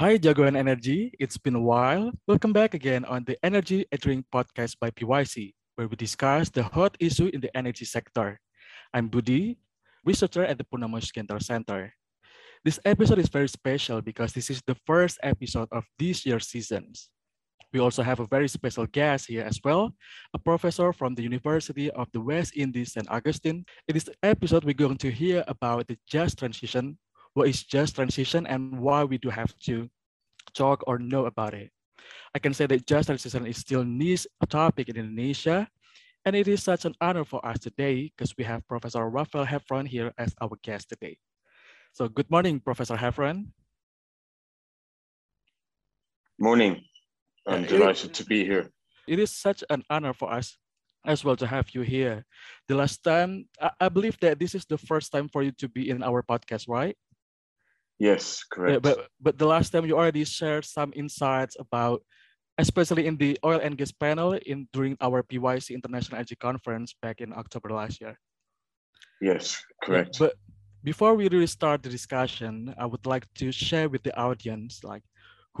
Hi, Jagoan Energy. It's been a while. Welcome back again on the Energy Drink podcast by PYC, where we discuss the hot issue in the energy sector. I'm Budi, researcher at the Purnama Yusgiantoro Center. This episode is very special because this is the first episode of this year's seasons. We also have a very special guest here as well, a professor from the University of the West Indies St. Augustine. In this episode, we're going to hear about the just transition what is just transition and why we do have to talk or know about it. I can say that just transition is still niche topic in Indonesia, and it is such an honor for us today because we have Professor Raphael Heffron here as our guest today. So good morning, Professor Heffron. Morning. I'm delighted to be here. It is such an honor for us as well to have you here. The last time, I, I believe that this is the first time for you to be in our podcast, right? Yes, correct. Yeah, but but the last time you already shared some insights about, especially in the oil and gas panel in during our PYC International Energy Conference back in October last year. Yes, correct. Yeah, but before we really start the discussion, I would like to share with the audience like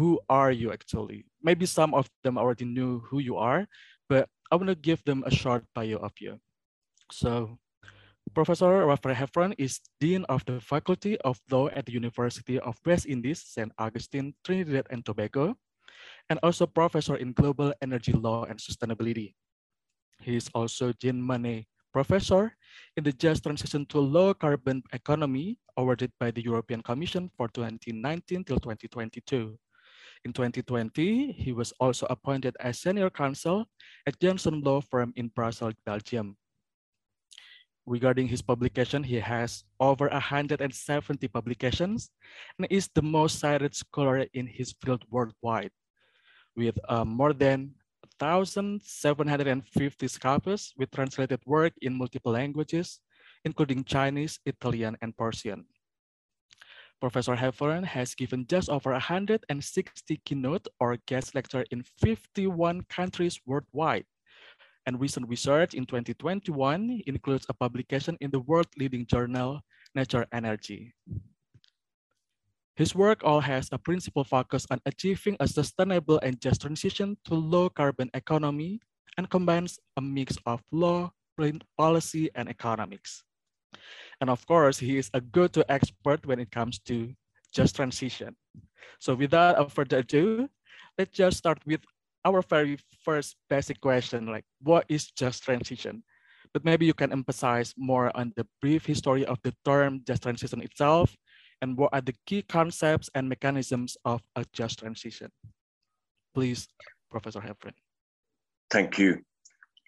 who are you actually? Maybe some of them already knew who you are, but I want to give them a short bio of you. So Professor Raphael Heffron is Dean of the Faculty of Law at the University of West Indies, St. Augustine, Trinidad and Tobago, and also Professor in Global Energy Law and Sustainability. He is also Jean Monnet Professor in the Just Transition to Low Carbon Economy awarded by the European Commission for 2019 till 2022. In 2020, he was also appointed as Senior Counsel at Janson Law Firm in Brussels, Belgium regarding his publication, he has over 170 publications and is the most cited scholar in his field worldwide with uh, more than 1,750 scopus with translated work in multiple languages, including Chinese, Italian, and Persian. Professor Heffron has given just over 160 keynote or guest lecture in 51 countries worldwide and recent research in 2021 includes a publication in the world-leading journal, Nature Energy. His work all has a principal focus on achieving a sustainable and just transition to low carbon economy and combines a mix of law, policy, and economics. And of course, he is a go-to expert when it comes to just transition. So without further ado, let's just start with our very first basic question, like what is just transition? But maybe you can emphasize more on the brief history of the term just transition itself and what are the key concepts and mechanisms of a just transition. Please, Professor Heffron. Thank you.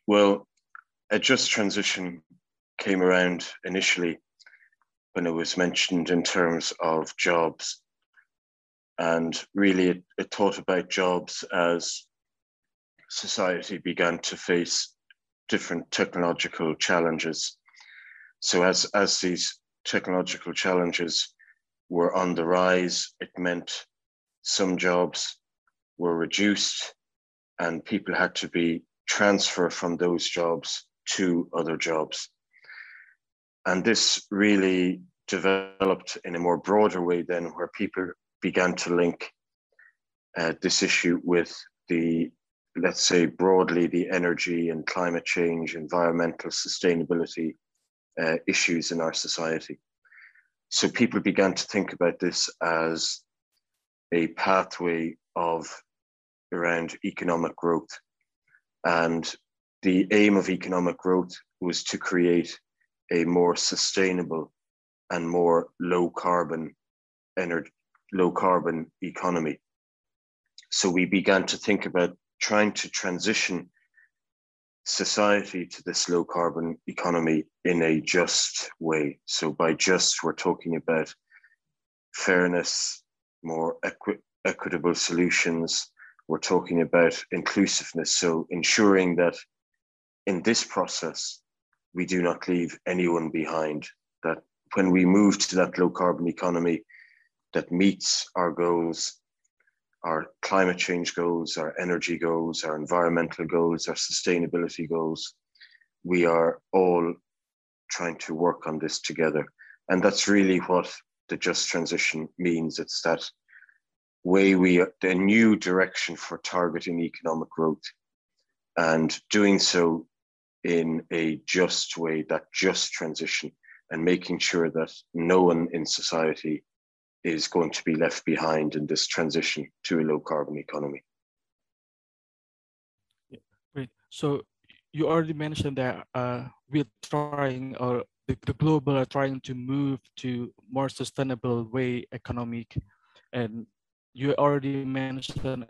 Well, a just transition came around initially when it was mentioned in terms of jobs. And really, it, it taught about jobs as society began to face different technological challenges. So as, as these technological challenges were on the rise, it meant some jobs were reduced and people had to be transferred from those jobs to other jobs. And this really developed in a more broader way then where people began to link uh, this issue with the let's say broadly the energy and climate change, environmental sustainability uh, issues in our society. So people began to think about this as a pathway of around economic growth. And the aim of economic growth was to create a more sustainable and more low carbon energy, low carbon economy. So we began to think about trying to transition society to this low carbon economy in a just way. So, by just, we're talking about fairness, more equi- equitable solutions. We're talking about inclusiveness. So, ensuring that in this process, we do not leave anyone behind. That when we move to that low carbon economy that meets our goals our climate change goals, our energy goals, our environmental goals, our sustainability goals. We are all trying to work on this together. And that's really what the just transition means. It's that way we, a new direction for targeting economic growth and doing so in a just way, that just transition, and making sure that no one in society is going to be left behind in this transition to a low carbon economy. Great. So you already mentioned that uh, we're trying, or the, the global are trying to move to more sustainable way economic, and you already mentioned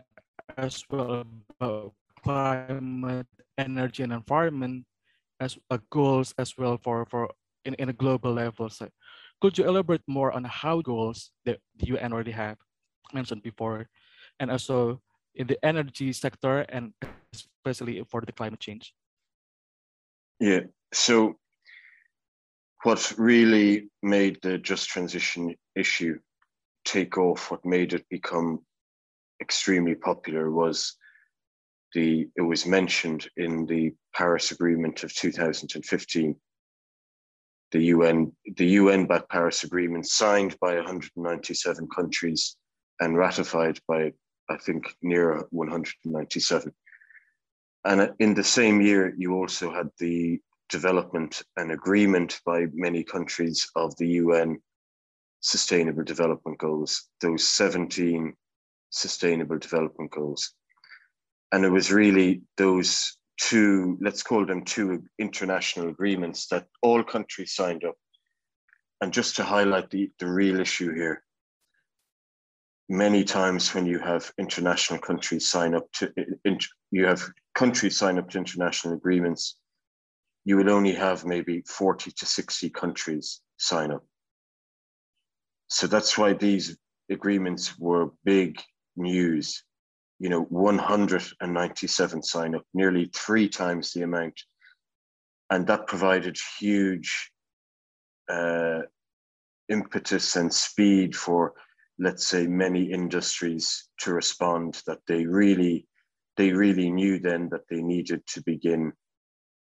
as well about climate, energy, and environment as uh, goals as well for for in, in a global level. So could you elaborate more on how goals that the UN already have mentioned before, and also in the energy sector and especially for the climate change? Yeah. So, what really made the just transition issue take off, what made it become extremely popular was the it was mentioned in the Paris Agreement of 2015. The UN, the UN backed Paris Agreement signed by 197 countries and ratified by I think near 197. And in the same year, you also had the development and agreement by many countries of the UN Sustainable Development Goals, those 17 Sustainable Development Goals. And it was really those two, let's call them two international agreements that all countries signed up. And just to highlight the, the real issue here, many times when you have international countries sign up to in, you have countries sign up to international agreements you will only have maybe 40 to 60 countries sign up so that's why these agreements were big news you know 197 sign up nearly three times the amount. And that provided huge uh, impetus and speed for let's say many industries to respond that they really they really knew then that they needed to begin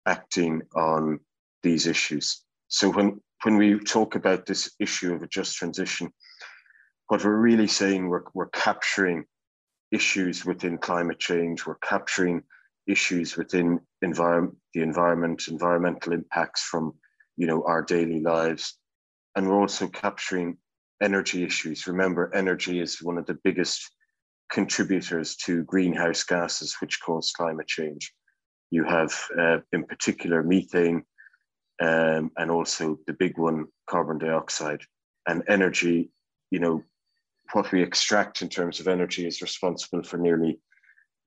acting on these issues. So when when we talk about this issue of a just transition what we're really saying we're, we're capturing issues within climate change we're capturing issues within environment the environment environmental impacts from you know our daily lives and we're also capturing energy issues. Remember, energy is one of the biggest contributors to greenhouse gases, which cause climate change. You have, uh, in particular, methane, um, and also the big one, carbon dioxide. And energy, you know, what we extract in terms of energy is responsible for nearly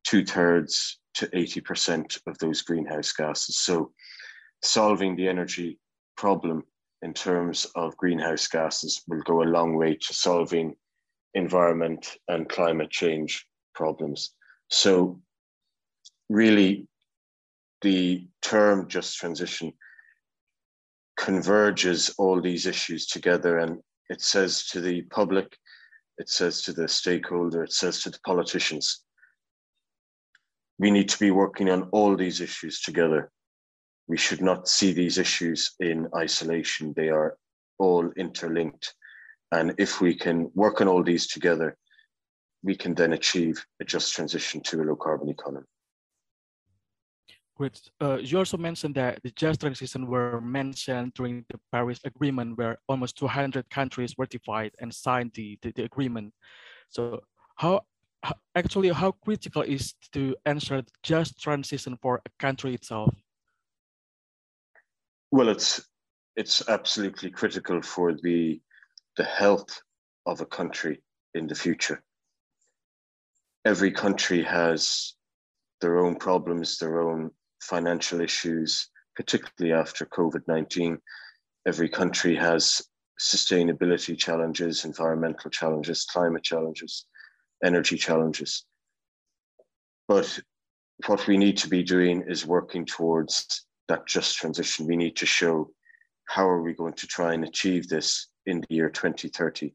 two thirds to 80% of those greenhouse gases. So, solving the energy problem in terms of greenhouse gases will go a long way to solving environment and climate change problems. So, really, the term just transition converges all these issues together and it says to the public, it says to the stakeholder, it says to the politicians, we need to be working on all these issues together we should not see these issues in isolation. They are all interlinked. And if we can work on all these together, we can then achieve a just transition to a low carbon economy. Uh, you also mentioned that the just transition were mentioned during the Paris Agreement, where almost 200 countries ratified and signed the, the, the agreement. So how, how, actually how critical is to ensure just transition for a country itself? Well, it's it's absolutely critical for the the health of a country in the future. Every country has their own problems, their own financial issues, particularly after COVID 19. Every country has sustainability challenges, environmental challenges, climate challenges, energy challenges. But what we need to be doing is working towards that just transition, we need to show how are we going to try and achieve this in the year 2030?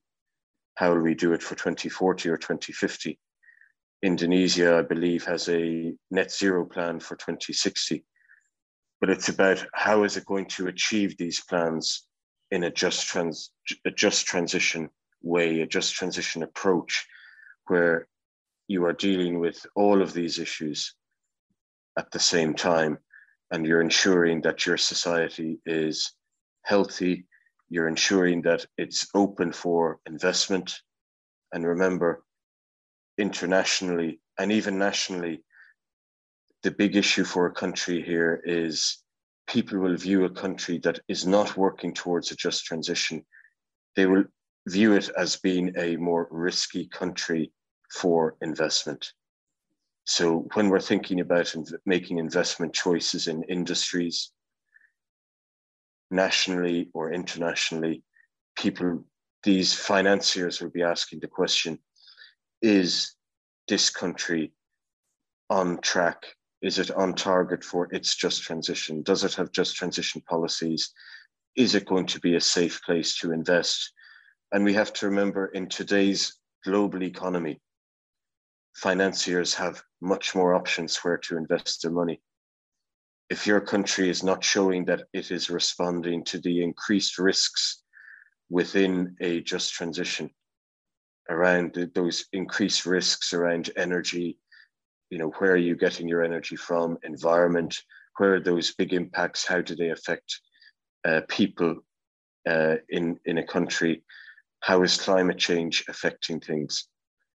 How will we do it for 2040 or 2050? Indonesia, I believe, has a net zero plan for 2060. But it's about how is it going to achieve these plans in a just trans a just transition way, a just transition approach, where you are dealing with all of these issues at the same time and you're ensuring that your society is healthy you're ensuring that it's open for investment and remember internationally and even nationally the big issue for a country here is people will view a country that is not working towards a just transition they will view it as being a more risky country for investment. So when we're thinking about making investment choices in industries, nationally or internationally, people, these financiers will be asking the question, is this country on track? Is it on target for its just transition? Does it have just transition policies? Is it going to be a safe place to invest? And we have to remember in today's global economy, financiers have much more options where to invest their money. If your country is not showing that it is responding to the increased risks within a just transition, around those increased risks around energy, you know, where are you getting your energy from, environment, where are those big impacts, how do they affect uh, people uh, in, in a country, how is climate change affecting things?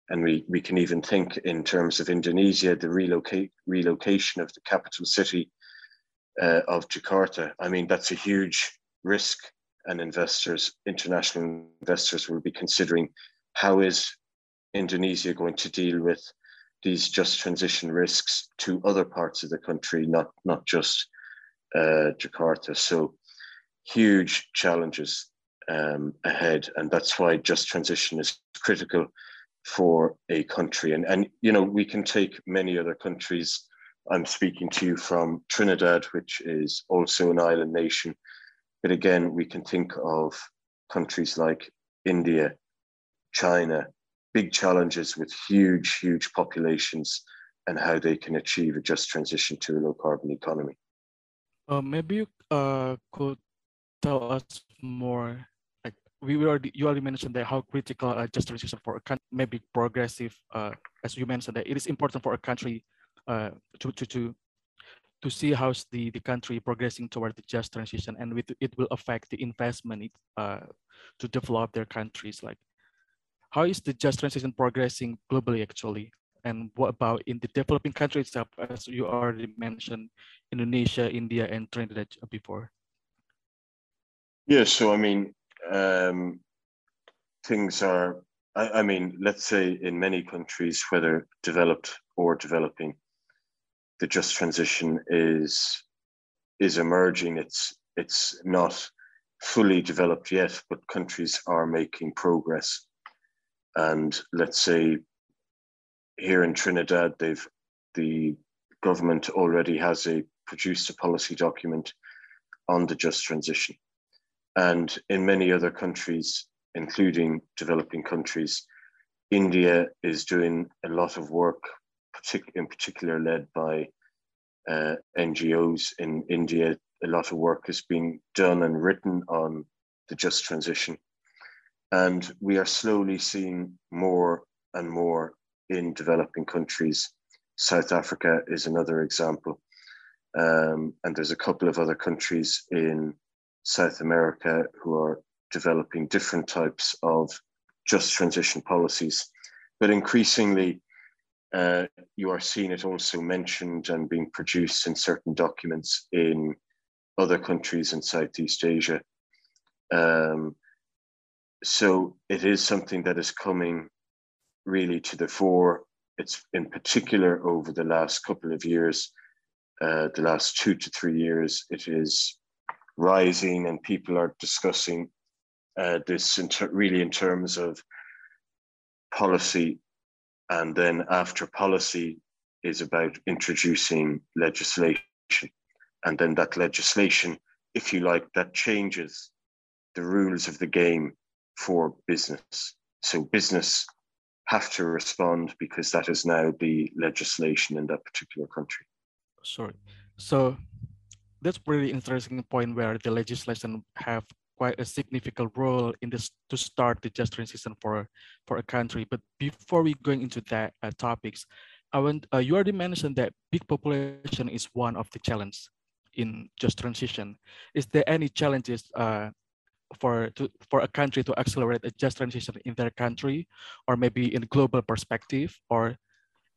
And we, we can even think in terms of Indonesia, the relocate, relocation of the capital city uh, of Jakarta. I mean, that's a huge risk, and investors, international investors, will be considering how is Indonesia going to deal with these just transition risks to other parts of the country, not not just uh, Jakarta. So huge challenges um, ahead, and that's why just transition is critical for a country. And, and, you know, we can take many other countries. I'm speaking to you from Trinidad, which is also an island nation. But again, we can think of countries like India, China, big challenges with huge, huge populations and how they can achieve a just transition to a low carbon economy. Uh, maybe you uh, could tell us more Like we already you already mentioned that how critical uh, just transition for a country may be progressive. Uh, as you mentioned that it is important for a country uh, to to to to see how the the country progressing toward the just transition, and with it will affect the investment uh, to develop their countries. Like, how is the just transition progressing globally actually? And what about in the developing countries itself, as you already mentioned, Indonesia, India, and Trinidad before? Yeah, so I mean, um, things are, I, I, mean, let's say in many countries, whether developed or developing, the just transition is is emerging. It's it's not fully developed yet, but countries are making progress. And let's say here in Trinidad, they've the government already has a produced a policy document on the just transition. And in many other countries, including developing countries, India is doing a lot of work, in particular led by uh, NGOs in India. A lot of work has been done and written on the just transition. And we are slowly seeing more and more in developing countries. South Africa is another example. Um, and there's a couple of other countries in South America who are developing different types of just transition policies. But increasingly, uh, you are seeing it also mentioned and being produced in certain documents in other countries in Southeast Asia. Um, so it is something that is coming really to the fore. It's in particular over the last couple of years, uh, the last two to three years, it is rising and people are discussing uh, this in really in terms of policy and then after policy is about introducing legislation and then that legislation if you like that changes the rules of the game for business so business have to respond because that is now the legislation in that particular country sorry so that's really interesting point where the legislation have quite a significant role in this to start the just transition for for a country. But before we going into that uh, topics, I want uh, you already mentioned that big population is one of the challenge in just transition. Is there any challenges uh, for to for a country to accelerate a just transition in their country, or maybe in global perspective, or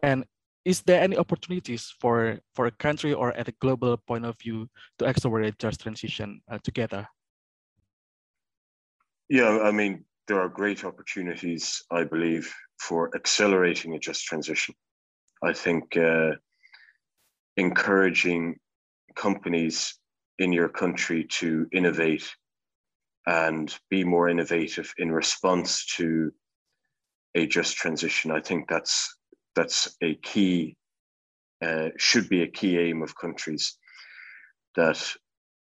and is there any opportunities for for a country or at a global point of view to accelerate just transition uh, together? Yeah, I mean there are great opportunities, I believe, for accelerating a just transition. I think uh, encouraging companies in your country to innovate and be more innovative in response to a just transition. I think that's that's a key uh, should be a key aim of countries that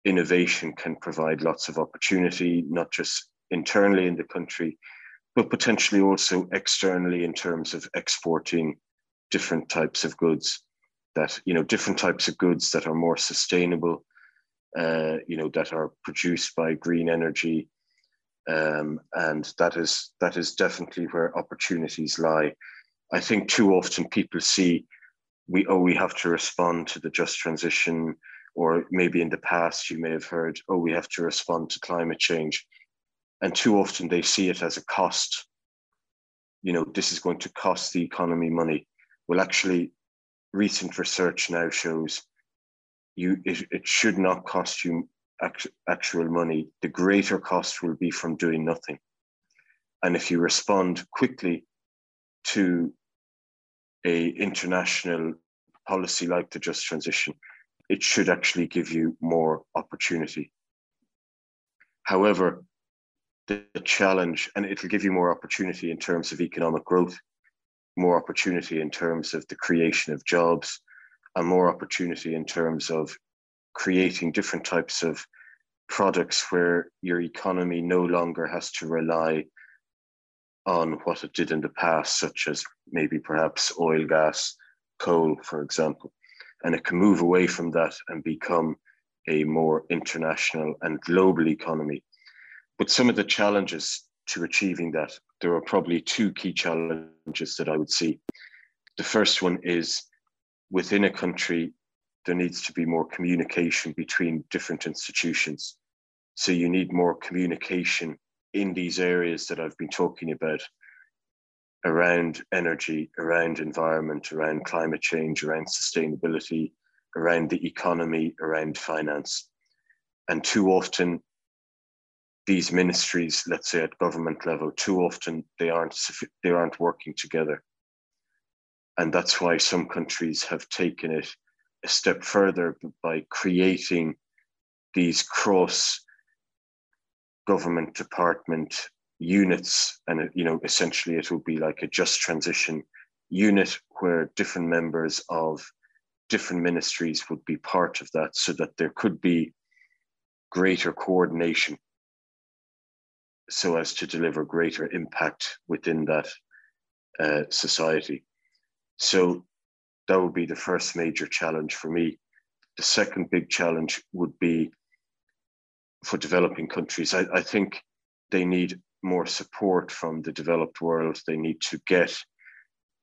innovation can provide lots of opportunity, not just internally in the country, but potentially also externally in terms of exporting different types of goods that you know different types of goods that are more sustainable uh, you know, that are produced by green energy. Um, and that is that is definitely where opportunities lie. I think too often people see we oh we have to respond to the just transition, or maybe in the past you may have heard oh we have to respond to climate change, and too often they see it as a cost. You know this is going to cost the economy money. Well, actually, recent research now shows you it, it should not cost you act, actual money. The greater cost will be from doing nothing. And if you respond quickly to a international policy like the just transition, it should actually give you more opportunity. However, the, the challenge, and it'll give you more opportunity in terms of economic growth, more opportunity in terms of the creation of jobs, and more opportunity in terms of creating different types of products where your economy no longer has to rely on what it did in the past, such as maybe perhaps oil, gas, coal, for example. And it can move away from that and become a more international and global economy. But some of the challenges to achieving that, there are probably two key challenges that I would see. The first one is within a country, there needs to be more communication between different institutions. So you need more communication in these areas that I've been talking about around energy, around environment, around climate change, around sustainability, around the economy, around finance. And too often, these ministries, let's say at government level, too often they aren't they aren't working together and that's why some countries have taken it a step further by creating these cross government department units. And you know essentially it will be like a just transition unit where different members of different ministries would be part of that so that there could be greater coordination so as to deliver greater impact within that uh, society so that would be the first major challenge for me. The second big challenge would be for developing countries. I, I think they need more support from the developed world. They need to get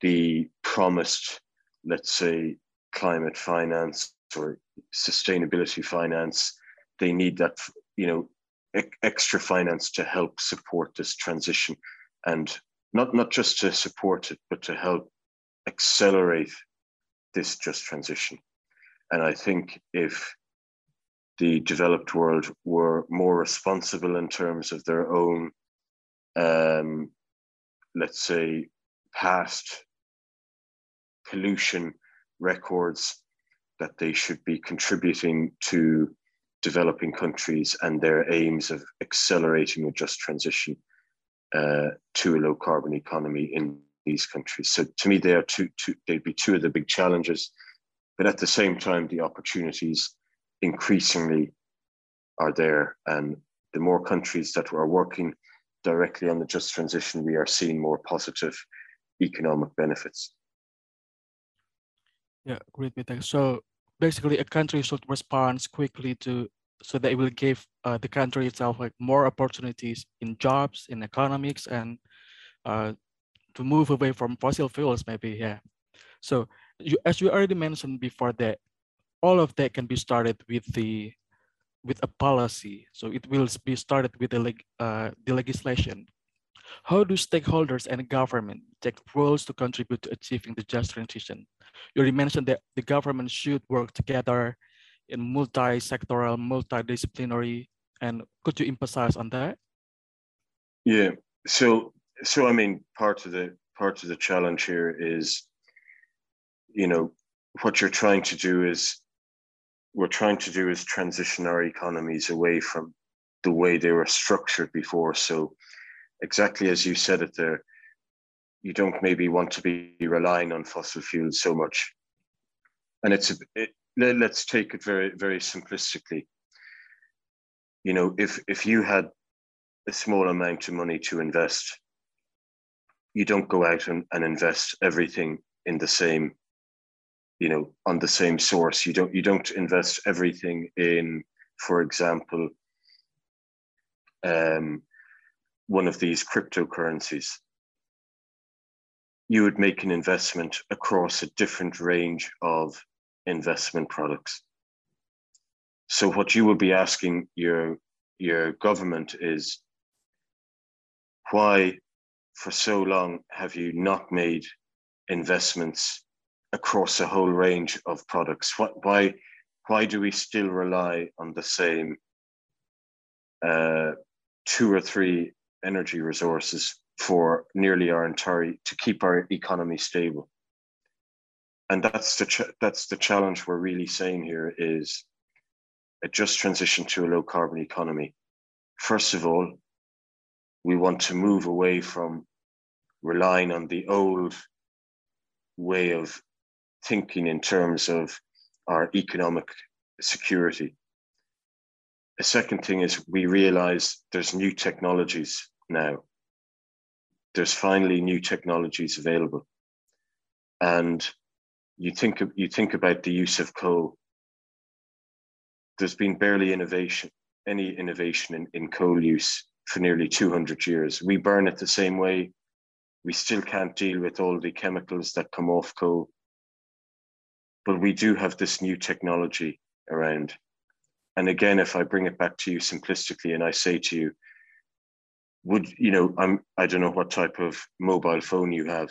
the promised, let's say, climate finance or sustainability finance. They need that, you know, extra finance to help support this transition and not, not just to support it, but to help accelerate this just transition. And I think if the developed world were more responsible in terms of their own, um, let's say, past pollution records, that they should be contributing to developing countries and their aims of accelerating a just transition uh, to a low carbon economy in these countries. So to me, they are two, two, they'd be two of the big challenges. But at the same time, the opportunities increasingly are there. And the more countries that are working directly on the just transition, we are seeing more positive economic benefits. Yeah, great, Peter. So basically, a country should respond quickly to so that it will give uh, the country itself like more opportunities in jobs, in economics, and uh, to move away from fossil fuels, maybe. Yeah. So you, as you already mentioned before, that all of that can be started with the with a policy. So it will be started with the, leg, uh, the legislation. How do stakeholders and government take roles to contribute to achieving the just transition? You already mentioned that the government should work together in multi-sectoral, multidisciplinary, and could you emphasize on that? Yeah. So, so I mean, part of the part of the challenge here is, you know, what you're trying to do is, we're trying to do is transition our economies away from the way they were structured before. So, exactly as you said it there, you don't maybe want to be relying on fossil fuels so much. And it's a, it, let's take it very very simplistically you know if if you had a small amount of money to invest you don't go out and, and invest everything in the same you know on the same source you don't you don't invest everything in for example um, one of these cryptocurrencies you would make an investment across a different range of investment products. So what you would be asking your your government is why for so long have you not made investments across a whole range of products? What, why why do we still rely on the same uh, two or three energy resources for nearly our entire to keep our economy stable? and that's the that's the challenge we're really saying here is a just transition to a low carbon economy. First of all, we want to move away from relying on the old way of thinking in terms of our economic security. The second thing is we realize there's new technologies now. There's finally new technologies available. And you think you think about the use of coal. There's been barely innovation, any innovation in, in coal use for nearly 200 years. We burn it the same way. We still can't deal with all the chemicals that come off coal. But we do have this new technology around. And again, if I bring it back to you simplistically and I say to you, would you know, I'm I don't know what type of mobile phone you have.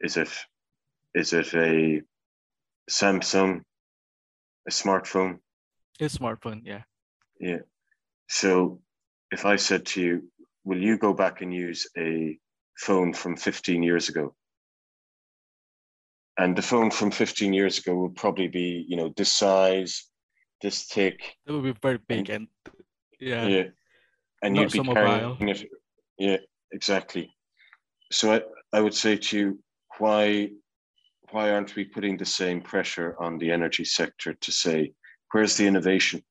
Is it is it a Samsung, a smartphone? A smartphone, yeah. Yeah. So if I said to you, will you go back and use a phone from 15 years ago? And the phone from 15 years ago would probably be, you know, this size, this thick. It would be very big and, yeah. Yeah. And Not you'd be so carrying mobile. it. Yeah, exactly. So I, I would say to you, why why aren't we putting the same pressure on the energy sector to say, where's the innovation?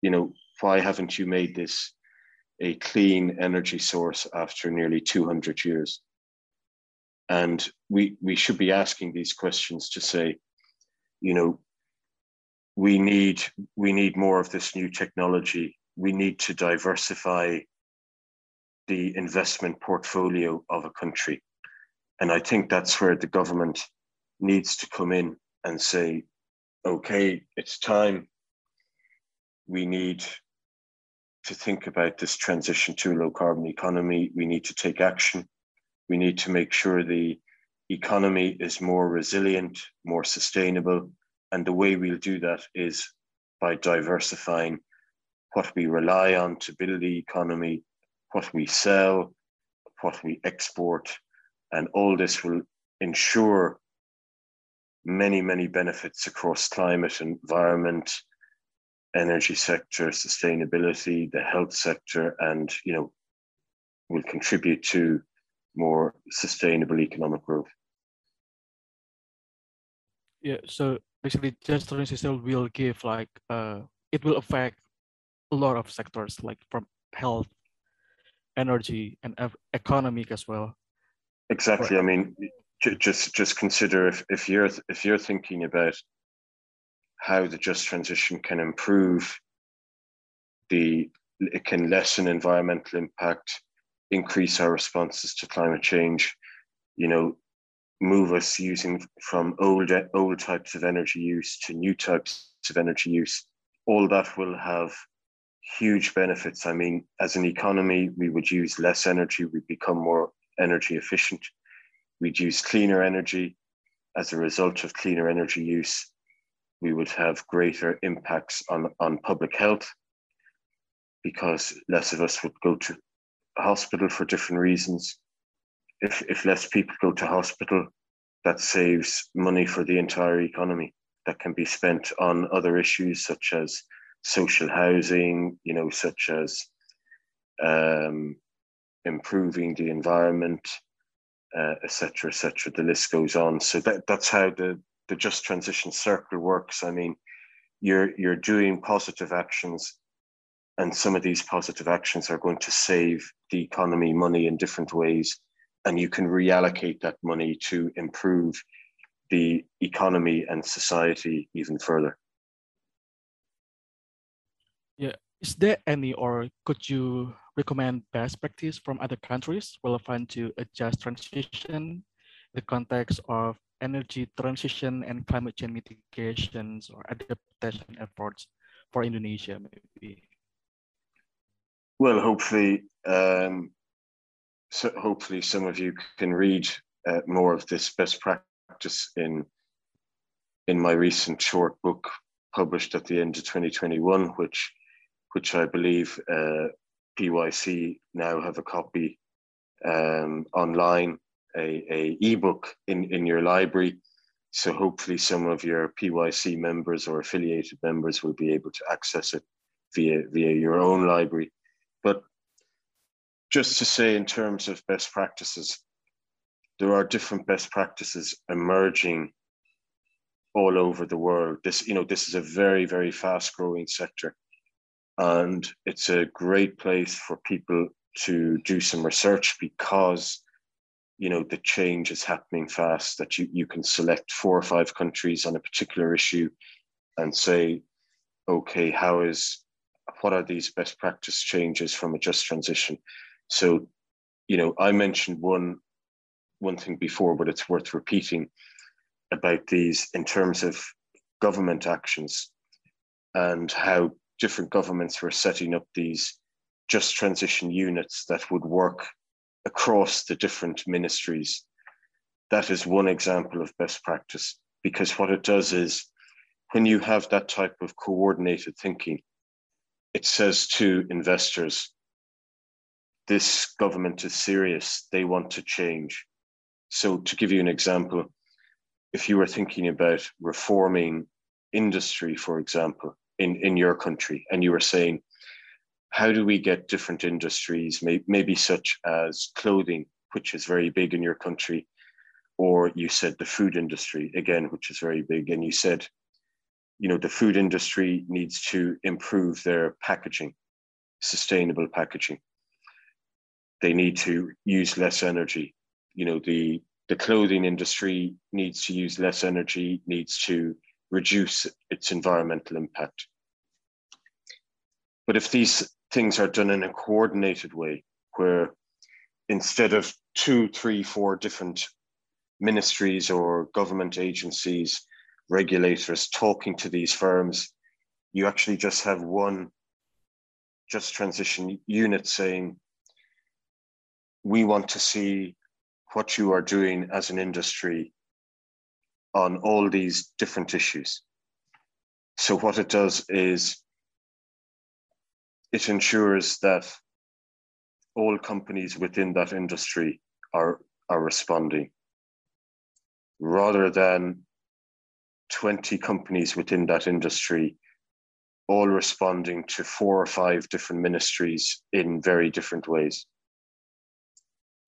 You know, why haven't you made this a clean energy source after nearly 200 years? And we, we should be asking these questions to say, you know, we need, we need more of this new technology. We need to diversify the investment portfolio of a country and I think that's where the government needs to come in and say, okay, it's time. We need to think about this transition to a low carbon economy. We need to take action. We need to make sure the economy is more resilient, more sustainable. And the way we'll do that is by diversifying what we rely on to build the economy, what we sell, what we export, and all this will ensure many, many benefits across climate, and environment, energy sector, sustainability, the health sector, and you know, will contribute to more sustainable economic growth. Yeah, so basically just transition will give like uh it will affect a lot of sectors like from health, energy and economic as well. Exactly. Right. I mean, just just consider if, if you're if you're thinking about how the just transition can improve the, it can lessen environmental impact, increase our responses to climate change, you know, move us using from old old types of energy use to new types of energy use. All that will have huge benefits. I mean, as an economy, we would use less energy, we'd become more energy efficient, we'd use cleaner energy. As a result of cleaner energy use, we would have greater impacts on, on public health because less of us would go to hospital for different reasons. If, if less people go to hospital, that saves money for the entire economy that can be spent on other issues such as social housing, you know, such as um, improving the environment, etc., uh, etc. Et the list goes on. So that, that's how the, the just transition circle works. I mean, you're you're doing positive actions, and some of these positive actions are going to save the economy money in different ways, and you can reallocate that money to improve the economy and society even further. Yeah, is there any, or could you recommend best practice from other countries relevant to a just transition the context of energy transition and climate change mitigations or adaptation efforts for Indonesia, maybe? Well, hopefully, um, so hopefully some of you can read uh, more of this best practice in in my recent short book published at the end of 2021, which which I believe uh, PYC now have a copy um, online, a, a ebook in, in your library. So hopefully some of your PYC members or affiliated members will be able to access it via, via your own library. But just to say in terms of best practices, there are different best practices emerging all over the world. This, you know, this is a very, very fast growing sector and it's a great place for people to do some research because you know the change is happening fast that you, you can select four or five countries on a particular issue and say okay how is what are these best practice changes from a just transition? So you know i mentioned one one thing before but it's worth repeating about these in terms of government actions and how different governments were setting up these just transition units that would work across the different ministries. That is one example of best practice because what it does is when you have that type of coordinated thinking, it says to investors, this government is serious, they want to change. So, to give you an example, if you were thinking about reforming industry, for example, in, in your country and you were saying, how do we get different industries, may, maybe such as clothing, which is very big in your country, or you said the food industry, again, which is very big, and you said, you know, the food industry needs to improve their packaging, sustainable packaging. They need to use less energy. You know, the the clothing industry needs to use less energy, needs to reduce its environmental impact. But if these things are done in a coordinated way, where instead of two, three, four different ministries or government agencies, regulators talking to these firms, you actually just have one just transition unit saying, we want to see what you are doing as an industry on all these different issues. So what it does is it ensures that all companies within that industry are, are responding rather than 20 companies within that industry all responding to four or five different ministries in very different ways.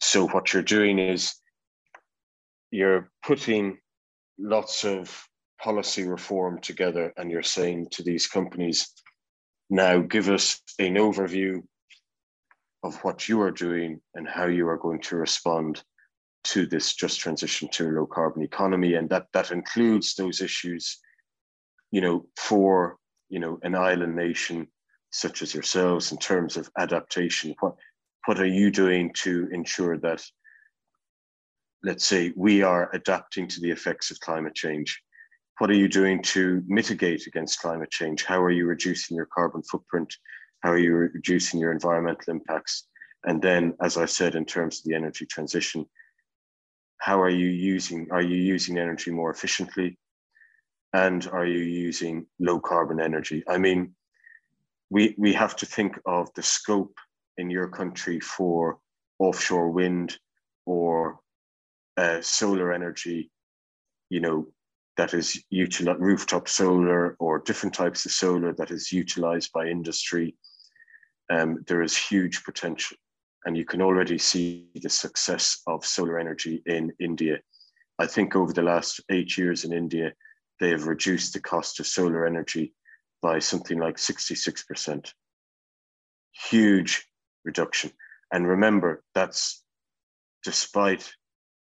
So, what you're doing is you're putting lots of policy reform together and you're saying to these companies, now give us an overview of what you are doing and how you are going to respond to this just transition to a low carbon economy. And that, that includes those issues you know, for, you know, an island nation such as yourselves in terms of adaptation? What, what are you doing to ensure that, let's say, we are adapting to the effects of climate change? What are you doing to mitigate against climate change? How are you reducing your carbon footprint? How are you reducing your environmental impacts? And then, as I said, in terms of the energy transition, how are you using, are you using energy more efficiently? And are you using low carbon energy? I mean, we, we have to think of the scope in your country for offshore wind or uh, solar energy, you know, that is utilized, rooftop solar or different types of solar that is utilized by industry. Um, there is huge potential. And you can already see the success of solar energy in India. I think over the last eight years in India, they have reduced the cost of solar energy by something like 66%. Huge reduction. And remember, that's despite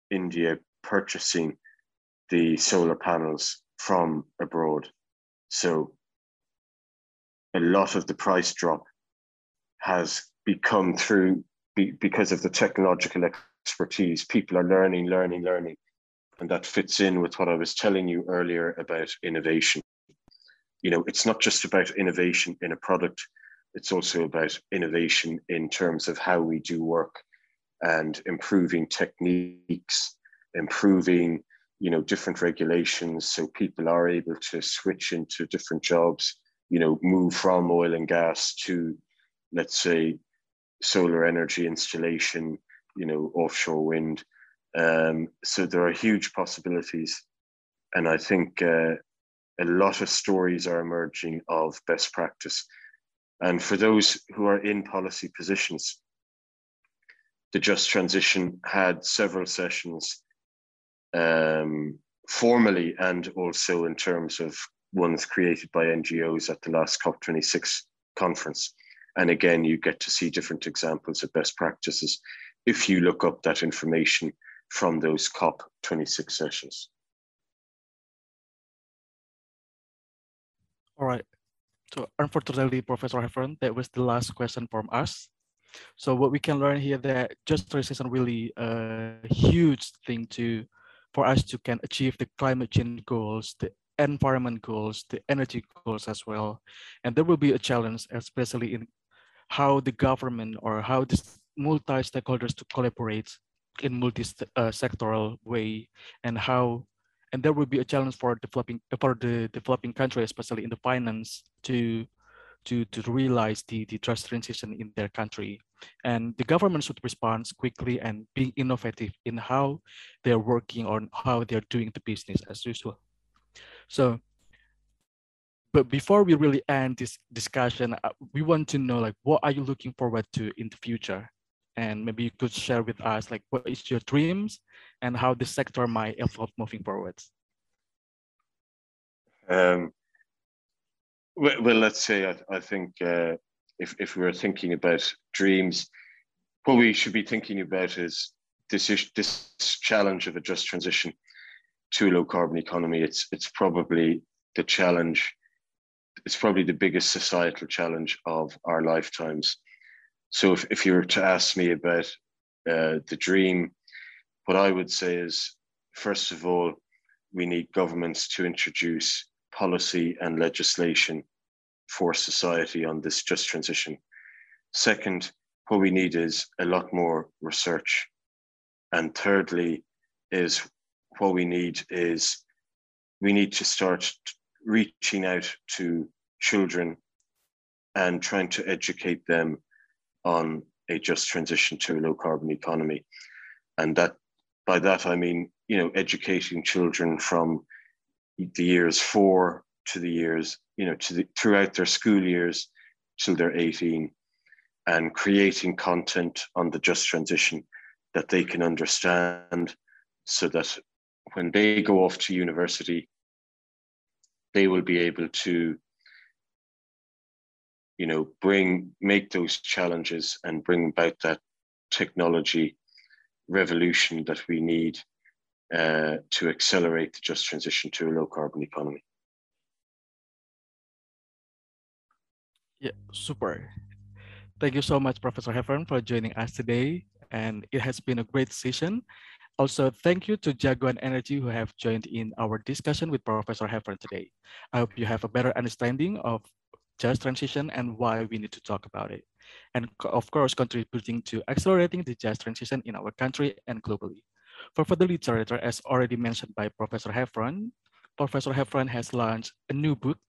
India purchasing the solar panels from abroad. So a lot of the price drop has become through be, because of the technological expertise. People are learning, learning, learning. And that fits in with what I was telling you earlier about innovation. You know, it's not just about innovation in a product, it's also about innovation in terms of how we do work and improving techniques, improving you know different regulations so people are able to switch into different jobs you know move from oil and gas to let's say solar energy installation you know offshore wind. Um, so there are huge possibilities and i think uh, a lot of stories are emerging of best practice. And for those who are in policy positions the just transition had several sessions um, formally and also in terms of ones created by NGOs at the last COP26 conference. And again, you get to see different examples of best practices if you look up that information from those COP26 sessions. All right. So unfortunately, Professor Heffron, that was the last question from us. So what we can learn here that just transition is really a huge thing to for us to can achieve the climate change goals, the environment goals, the energy goals as well. And there will be a challenge, especially in how the government or how the multi-stakeholders to collaborate in multi-sectoral uh, way and how and there will be a challenge for developing for the developing country especially in the finance to to to realize the the just transition in their country and the government should respond quickly and be innovative in how they're working on how they're doing the business as usual. So, but before we really end this discussion, uh, we want to know like, what are you looking forward to in the future? And maybe you could share with us like, what is your dreams and how the sector might evolve moving forwards? Um, well, well, let's say I, I think uh, if, if we're thinking about dreams, what we should be thinking about is this, this challenge of a just transition to a low carbon economy. It's, it's probably the challenge, it's probably the biggest societal challenge of our lifetimes. So if, if you were to ask me about uh, the dream, what I would say is, first of all, we need governments to introduce policy and legislation for society on this just transition. Second, what we need is a lot more research. And thirdly, is what we need is we need to start reaching out to children and trying to educate them on a just transition to a low carbon economy. And that by that I mean, you know, educating children from the years four to the years, you know, to the, throughout their school years till they're 18 and creating content on the just transition that they can understand so that when they go off to university, they will be able to, you know, bring, make those challenges and bring about that technology revolution that we need uh, to accelerate the just transition to a low carbon economy. Yeah, super. Thank you so much, Professor Heffron, for joining us today. And it has been a great session. Also, thank you to Jagoan Energy who have joined in our discussion with Professor Heffron today. I hope you have a better understanding of just transition and why we need to talk about it. And of course, contributing to accelerating the just transition in our country and globally. For further literature, as already mentioned by Professor Heffron, Professor Heffron has launched a new book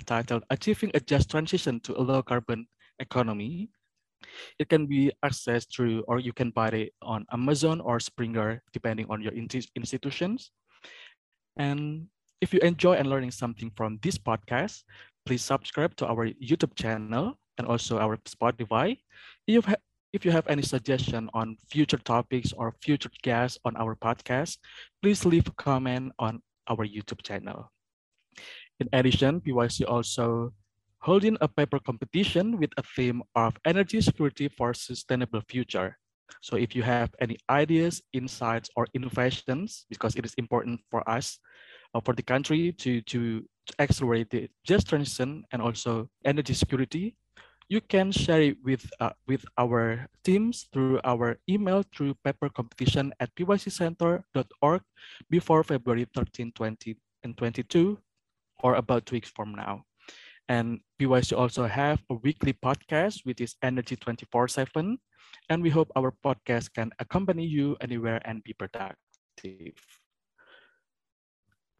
titled Achieving a Just Transition to a Low Carbon Economy. It can be accessed through, or you can buy it on Amazon or Springer, depending on your institutions. And if you enjoy and learning something from this podcast, please subscribe to our YouTube channel and also our Spotify. If, if you have any suggestion on future topics or future guests on our podcast, please leave a comment on our YouTube channel. In addition, PYC also holding a paper competition with a theme of energy security for sustainable future. So if you have any ideas, insights, or innovations, because it is important for us, uh, for the country to, to, to accelerate the just transition and also energy security, you can share it with, uh, with our teams through our email through paper competition at pyccenter.org before February 13, 2022, or about two weeks from now. And PYC also have a weekly podcast, which is Energy 24-7. And we hope our podcast can accompany you anywhere and be productive.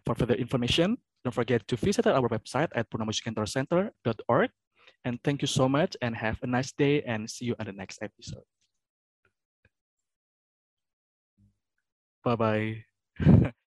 For further information, don't forget to visit our website at purnomoyusgiantorocenter.org. And thank you so much and have a nice day and see you on the next episode. Bye-bye.